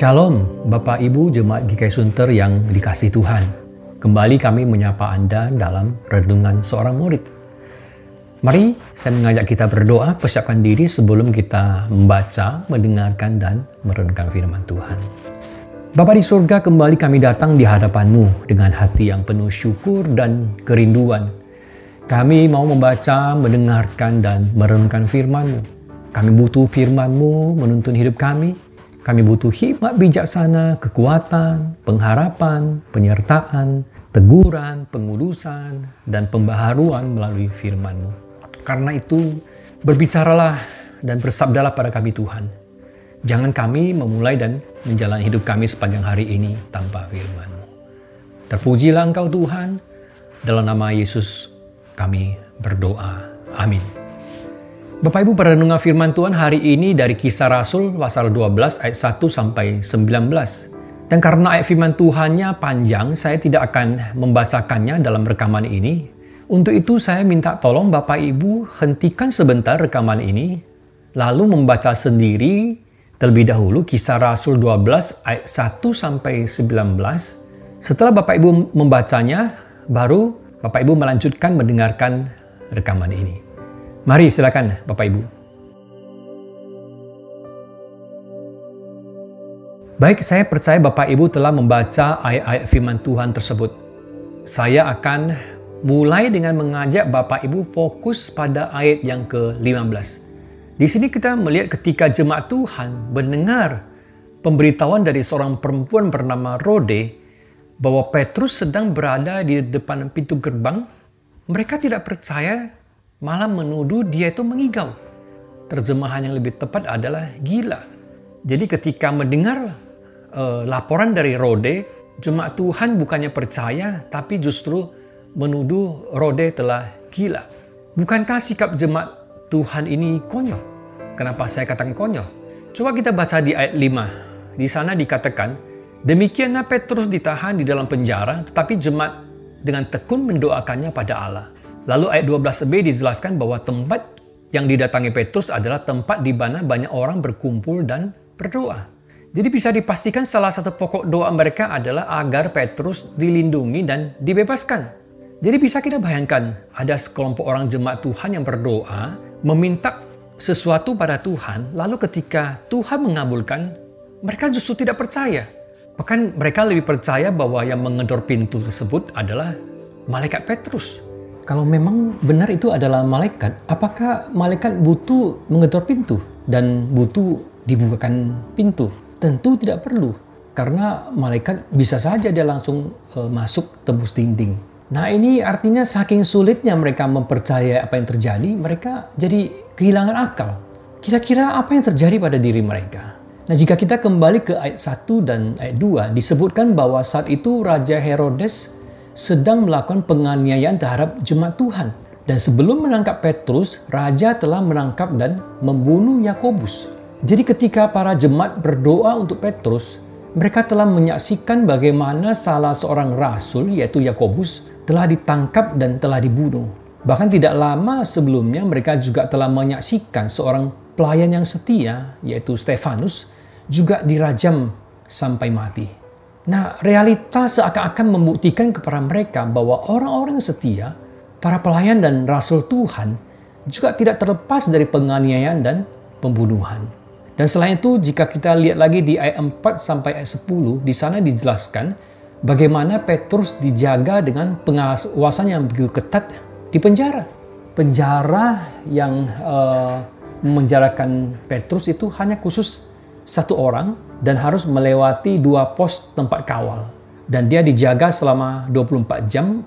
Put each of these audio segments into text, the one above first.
Shalom, Bapak Ibu Jemaat GKI Sunter yang dikasih Tuhan. Kembali kami menyapa Anda dalam Renungan Seorang Murid. Mari saya mengajak kita berdoa, persiapkan diri sebelum kita membaca, mendengarkan, dan merenungkan firman Tuhan. Bapa di surga, kembali kami datang di hadapan-Mu dengan hati yang penuh syukur dan kerinduan. Kami mau membaca, mendengarkan, dan merenungkan firman-Mu. Kami butuh firman-Mu menuntun hidup kami, kami butuh hikmat bijaksana, kekuatan, pengharapan, penyertaan, teguran, pengudusan, dan pembaharuan melalui firman-Mu. Karena itu, berbicaralah dan bersabdalah pada kami Tuhan. Jangan kami memulai dan menjalani hidup kami sepanjang hari ini tanpa firman-Mu. Terpujilah Engkau Tuhan, dalam nama Yesus kami berdoa. Amin. Bapak Ibu perenungan firman Tuhan hari ini dari kisah Rasul pasal 12 ayat 1 sampai 19. Dan karena ayat firman Tuhannya panjang, saya tidak akan membacakannya dalam rekaman ini. Untuk itu saya minta tolong Bapak Ibu hentikan sebentar rekaman ini, lalu membaca sendiri terlebih dahulu kisah Rasul 12 ayat 1 sampai 19. Setelah Bapak Ibu membacanya, baru Bapak Ibu melanjutkan mendengarkan rekaman ini. Mari silakan Bapak Ibu. Baik, saya percaya Bapak Ibu telah membaca ayat-ayat firman Tuhan tersebut. Saya akan mulai dengan mengajak Bapak Ibu fokus pada ayat yang ke-15. Di sini kita melihat ketika jemaat Tuhan mendengar pemberitahuan dari seorang perempuan bernama Rode bahwa Petrus sedang berada di depan pintu gerbang, mereka tidak percaya malah menuduh dia itu mengigau. Terjemahan yang lebih tepat adalah gila. Jadi ketika mendengar uh, laporan dari Rode, jemaat Tuhan bukannya percaya, tapi justru menuduh Rode telah gila. Bukankah sikap jemaat Tuhan ini konyol? Kenapa saya katakan konyol? Coba kita baca di ayat 5. Di sana dikatakan, Demikianlah Petrus ditahan di dalam penjara, tetapi jemaat dengan tekun mendoakannya pada Allah. Lalu ayat 12b dijelaskan bahwa tempat yang didatangi Petrus adalah tempat di mana banyak orang berkumpul dan berdoa. Jadi bisa dipastikan salah satu pokok doa mereka adalah agar Petrus dilindungi dan dibebaskan. Jadi bisa kita bayangkan ada sekelompok orang jemaat Tuhan yang berdoa meminta sesuatu pada Tuhan, lalu ketika Tuhan mengabulkan, mereka justru tidak percaya. Bahkan mereka lebih percaya bahwa yang mengedor pintu tersebut adalah malaikat Petrus. Kalau memang benar itu adalah malaikat, apakah malaikat butuh mengetuk pintu dan butuh dibukakan pintu? Tentu tidak perlu, karena malaikat bisa saja dia langsung uh, masuk tembus dinding. Nah ini artinya saking sulitnya mereka mempercayai apa yang terjadi, mereka jadi kehilangan akal. Kira-kira apa yang terjadi pada diri mereka? Nah jika kita kembali ke ayat 1 dan ayat 2, disebutkan bahwa saat itu Raja Herodes sedang melakukan penganiayaan terhadap jemaat Tuhan. Dan sebelum menangkap Petrus, raja telah menangkap dan membunuh Yakobus. Jadi ketika para jemaat berdoa untuk Petrus, mereka telah menyaksikan bagaimana salah seorang rasul yaitu Yakobus telah ditangkap dan telah dibunuh. Bahkan tidak lama sebelumnya mereka juga telah menyaksikan seorang pelayan yang setia yaitu Stefanus juga dirajam sampai mati. Nah, realita seakan-akan membuktikan kepada mereka bahwa orang-orang setia, para pelayan dan rasul Tuhan juga tidak terlepas dari penganiayaan dan pembunuhan. Dan selain itu, jika kita lihat lagi di ayat 4 sampai ayat 10, di sana dijelaskan bagaimana Petrus dijaga dengan pengawasan yang begitu ketat di penjara. Penjara yang uh, memenjarakan Petrus itu hanya khusus satu orang dan harus melewati dua pos tempat kawal. Dan dia dijaga selama 24 jam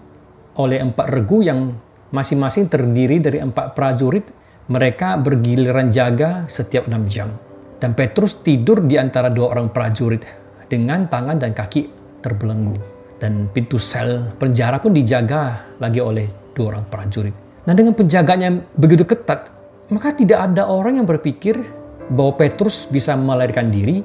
oleh empat regu yang masing-masing terdiri dari empat prajurit. Mereka bergiliran jaga setiap enam jam. Dan Petrus tidur di antara dua orang prajurit dengan tangan dan kaki terbelenggu. Dan pintu sel penjara pun dijaga lagi oleh dua orang prajurit. Nah dengan penjagaannya begitu ketat, maka tidak ada orang yang berpikir bahwa Petrus bisa melarikan diri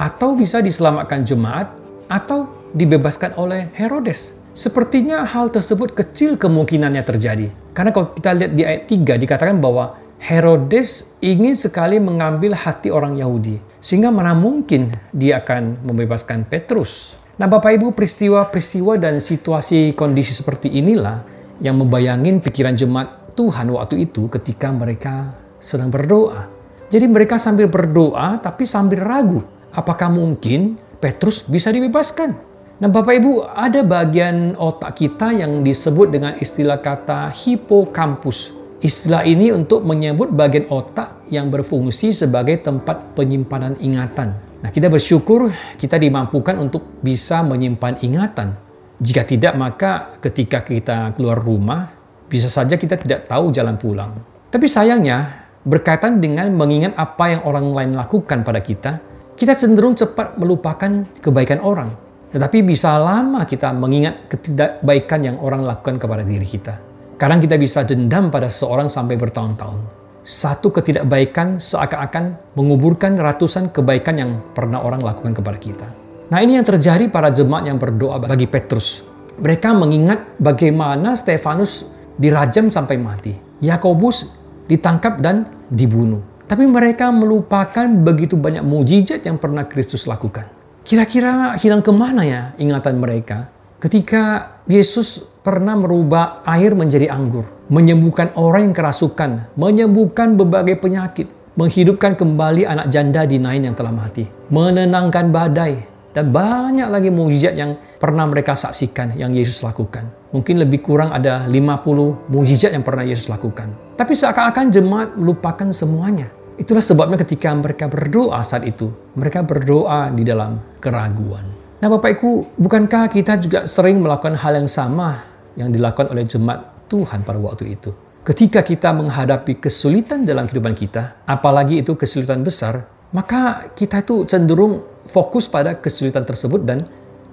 atau bisa diselamatkan jemaat, atau dibebaskan oleh Herodes. Sepertinya hal tersebut kecil kemungkinannya terjadi. Karena kalau kita lihat di ayat 3 dikatakan bahwa Herodes ingin sekali mengambil hati orang Yahudi, sehingga mana mungkin dia akan membebaskan Petrus. Nah, Bapak Ibu, peristiwa-peristiwa dan situasi kondisi seperti inilah yang membayangin pikiran jemaat Tuhan waktu itu ketika mereka sedang berdoa. Jadi mereka sambil berdoa tapi sambil ragu, apakah mungkin Petrus bisa dibebaskan? Nah, Bapak Ibu, ada bagian otak kita yang disebut dengan istilah kata hipokampus Istilah ini untuk menyebut bagian otak yang berfungsi sebagai tempat penyimpanan ingatan. Nah, kita bersyukur kita dimampukan untuk bisa menyimpan ingatan. Jika tidak, maka ketika kita keluar rumah, bisa saja kita tidak tahu jalan pulang. Tapi sayangnya, berkaitan dengan mengingat apa yang orang lain lakukan pada kita, kita cenderung cepat melupakan kebaikan orang. Tetapi bisa lama kita mengingat ketidakbaikan yang orang lakukan kepada diri kita. Kadang kita bisa dendam pada seorang sampai bertahun-tahun. Satu ketidakbaikan seakan-akan menguburkan ratusan kebaikan yang pernah orang lakukan kepada kita. Nah ini yang terjadi para jemaat yang berdoa bagi Petrus. Mereka mengingat bagaimana Stefanus dirajam sampai mati. Yakobus ditangkap dan dibunuh. Tapi mereka melupakan begitu banyak mujizat yang pernah Kristus lakukan. Kira-kira hilang ke mana ya ingatan mereka ketika Yesus pernah merubah air menjadi anggur, menyembuhkan orang yang kerasukan, menyembuhkan berbagai penyakit, menghidupkan kembali anak janda di Nain yang telah mati, menenangkan badai, dan banyak lagi mujizat yang pernah mereka saksikan yang Yesus lakukan. Mungkin lebih kurang ada 50 mujizat yang pernah Yesus lakukan. Tapi seakan-akan jemaat melupakan semuanya. Itulah sebabnya ketika mereka berdoa saat itu, mereka berdoa di dalam keraguan. Nah Bapak Ibu, bukankah kita juga sering melakukan hal yang sama yang dilakukan oleh jemaat Tuhan pada waktu itu? Ketika kita menghadapi kesulitan dalam kehidupan kita, apalagi itu kesulitan besar, maka kita itu cenderung fokus pada kesulitan tersebut dan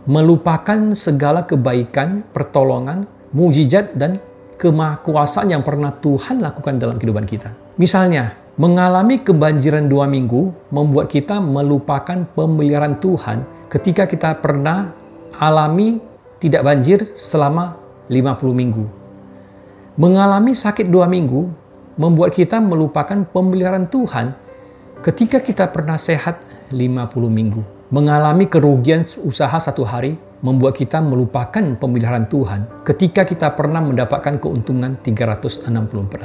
melupakan segala kebaikan, pertolongan, mujizat, dan kemahakuasaan yang pernah Tuhan lakukan dalam kehidupan kita. Misalnya, mengalami kebanjiran dua minggu membuat kita melupakan pemeliharaan Tuhan ketika kita pernah alami tidak banjir selama 50 minggu. Mengalami sakit dua minggu membuat kita melupakan pemeliharaan Tuhan ketika kita pernah sehat 50 minggu. Mengalami kerugian usaha satu hari membuat kita melupakan pemeliharaan Tuhan ketika kita pernah mendapatkan keuntungan 364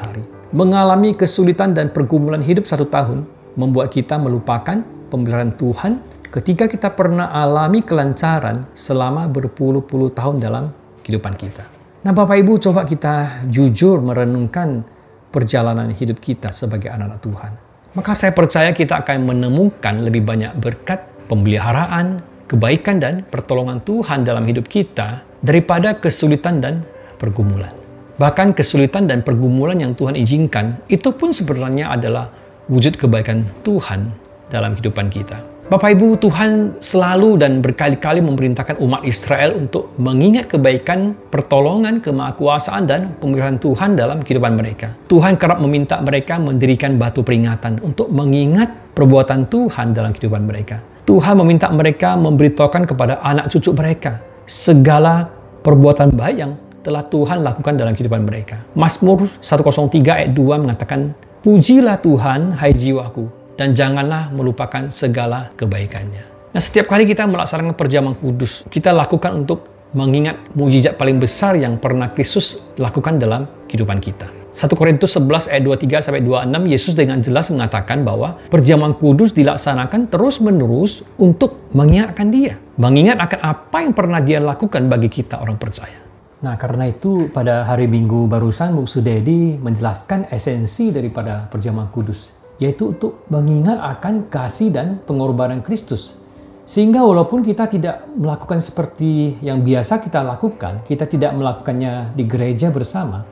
hari. Mengalami kesulitan dan pergumulan hidup satu tahun membuat kita melupakan pemeliharaan Tuhan ketika kita pernah alami kelancaran selama berpuluh-puluh tahun dalam kehidupan kita. Nah, Bapak Ibu, coba kita jujur merenungkan perjalanan hidup kita sebagai anak-anak Tuhan. Maka saya percaya kita akan menemukan lebih banyak berkat, pemeliharaan, kebaikan dan pertolongan Tuhan dalam hidup kita daripada kesulitan dan pergumulan. Bahkan kesulitan dan pergumulan yang Tuhan izinkan itu pun sebenarnya adalah wujud kebaikan Tuhan dalam kehidupan kita. Bapak Ibu, Tuhan selalu dan berkali-kali memerintahkan umat Israel untuk mengingat kebaikan, pertolongan, kemahakuasaan, dan pemeliharaan Tuhan dalam kehidupan mereka. Tuhan kerap meminta mereka mendirikan batu peringatan untuk mengingat perbuatan Tuhan dalam kehidupan mereka. Tuhan meminta mereka memberitahukan kepada anak cucu mereka segala perbuatan baik yang telah Tuhan lakukan dalam kehidupan mereka. Mazmur 103 ayat 2 mengatakan, Pujilah Tuhan, hai jiwaku, dan janganlah melupakan segala kebaikannya. Nah, setiap kali kita melaksanakan perjamuan kudus, kita lakukan untuk mengingat mujizat paling besar yang pernah Kristus lakukan dalam kehidupan kita. 1 Korintus 11 ayat 23 sampai 26 Yesus dengan jelas mengatakan bahwa perjamuan kudus dilaksanakan terus-menerus untuk mengingatkan dia, mengingat akan apa yang pernah dia lakukan bagi kita orang percaya. Nah, karena itu pada hari Minggu barusan Bu Sudedi menjelaskan esensi daripada perjamuan kudus yaitu untuk mengingat akan kasih dan pengorbanan Kristus. Sehingga walaupun kita tidak melakukan seperti yang biasa kita lakukan, kita tidak melakukannya di gereja bersama,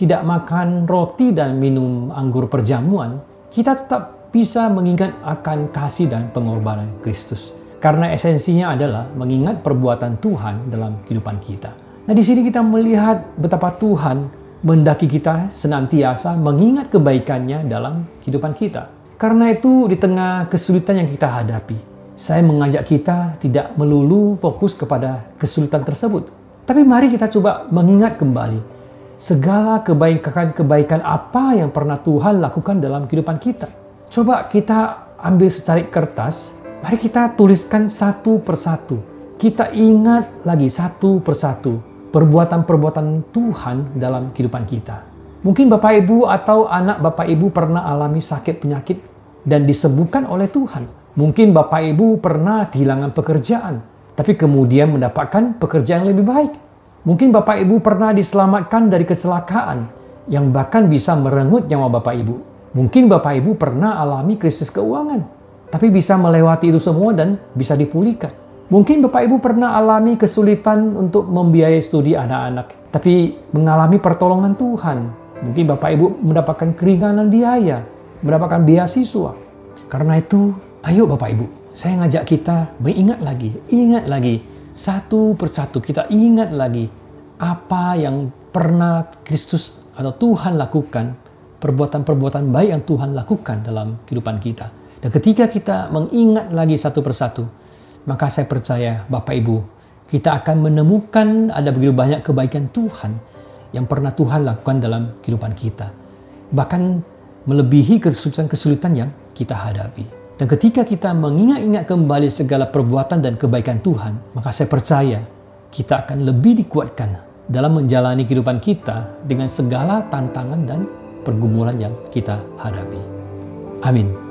tidak makan roti dan minum anggur perjamuan, kita tetap bisa mengingat akan kasih dan pengorbanan Kristus. Karena esensinya adalah mengingat perbuatan Tuhan dalam kehidupan kita. Nah, di sini kita melihat betapa Tuhan mendaki kita senantiasa mengingat kebaikannya dalam kehidupan kita. Karena itu di tengah kesulitan yang kita hadapi, saya mengajak kita tidak melulu fokus kepada kesulitan tersebut. Tapi mari kita coba mengingat kembali segala kebaikan-kebaikan apa yang pernah Tuhan lakukan dalam kehidupan kita. Coba kita ambil secari kertas, mari kita tuliskan satu persatu. Kita ingat lagi satu persatu perbuatan-perbuatan Tuhan dalam kehidupan kita. Mungkin Bapak Ibu atau anak Bapak Ibu pernah alami sakit penyakit dan disembuhkan oleh Tuhan. Mungkin Bapak Ibu pernah kehilangan pekerjaan, tapi kemudian mendapatkan pekerjaan yang lebih baik. Mungkin Bapak Ibu pernah diselamatkan dari kecelakaan yang bahkan bisa merenggut nyawa Bapak Ibu. Mungkin Bapak Ibu pernah alami krisis keuangan, tapi bisa melewati itu semua dan bisa dipulihkan. Mungkin Bapak Ibu pernah alami kesulitan untuk membiayai studi anak-anak, tapi mengalami pertolongan Tuhan. Mungkin Bapak Ibu mendapatkan keringanan biaya, mendapatkan beasiswa. Karena itu, ayo Bapak Ibu, saya ngajak kita mengingat lagi, ingat lagi, satu persatu kita ingat lagi apa yang pernah Kristus atau Tuhan lakukan, perbuatan-perbuatan baik yang Tuhan lakukan dalam kehidupan kita. Dan ketika kita mengingat lagi satu persatu, maka saya percaya Bapak Ibu, kita akan menemukan ada begitu banyak kebaikan Tuhan yang pernah Tuhan lakukan dalam kehidupan kita. Bahkan melebihi kesulitan-kesulitan yang kita hadapi. Dan ketika kita mengingat-ingat kembali segala perbuatan dan kebaikan Tuhan, maka saya percaya kita akan lebih dikuatkan dalam menjalani kehidupan kita dengan segala tantangan dan pergumulan yang kita hadapi. Amin.